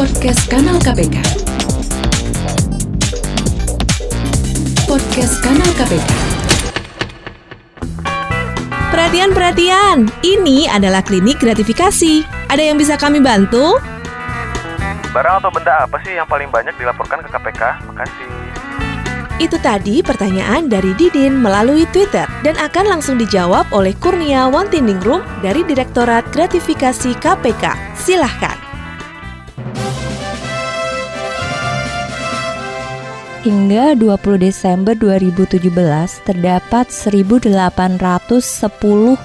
Podcast Kanal KPK. Podcast Kanal KPK. Perhatian-perhatian, ini adalah klinik gratifikasi. Ada yang bisa kami bantu? Barang atau benda apa sih yang paling banyak dilaporkan ke KPK? Makasih. Itu tadi pertanyaan dari Didin melalui Twitter dan akan langsung dijawab oleh Kurnia Wantindingrum dari Direktorat Gratifikasi KPK. Silahkan. Hingga 20 Desember 2017 terdapat 1.810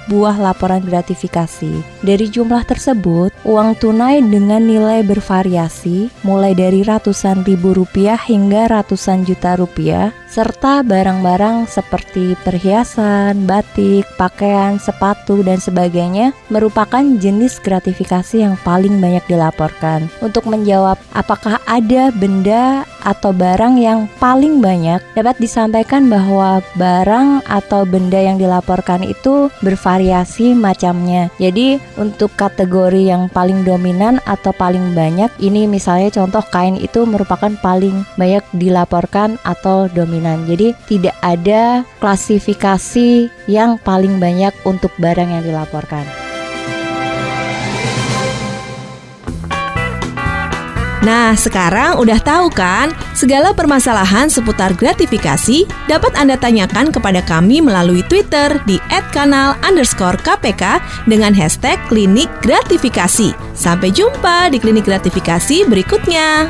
buah laporan gratifikasi. Dari jumlah tersebut, uang tunai dengan nilai bervariasi mulai dari ratusan ribu rupiah hingga ratusan juta rupiah serta barang-barang seperti perhiasan, batik, pakaian, sepatu, dan sebagainya merupakan jenis gratifikasi yang paling banyak dilaporkan. Untuk menjawab apakah ada benda atau barang yang paling banyak, dapat disampaikan bahwa barang atau benda yang dilaporkan itu bervariasi macamnya. Jadi, untuk kategori yang paling dominan atau paling banyak, ini misalnya contoh kain itu merupakan paling banyak dilaporkan atau dominan Jadi tidak ada klasifikasi yang paling banyak untuk barang yang dilaporkan. Nah, sekarang udah tahu kan? Segala permasalahan seputar gratifikasi dapat Anda tanyakan kepada kami melalui Twitter di @kanal_kpk dengan hashtag klinik gratifikasi. Sampai jumpa di klinik gratifikasi berikutnya.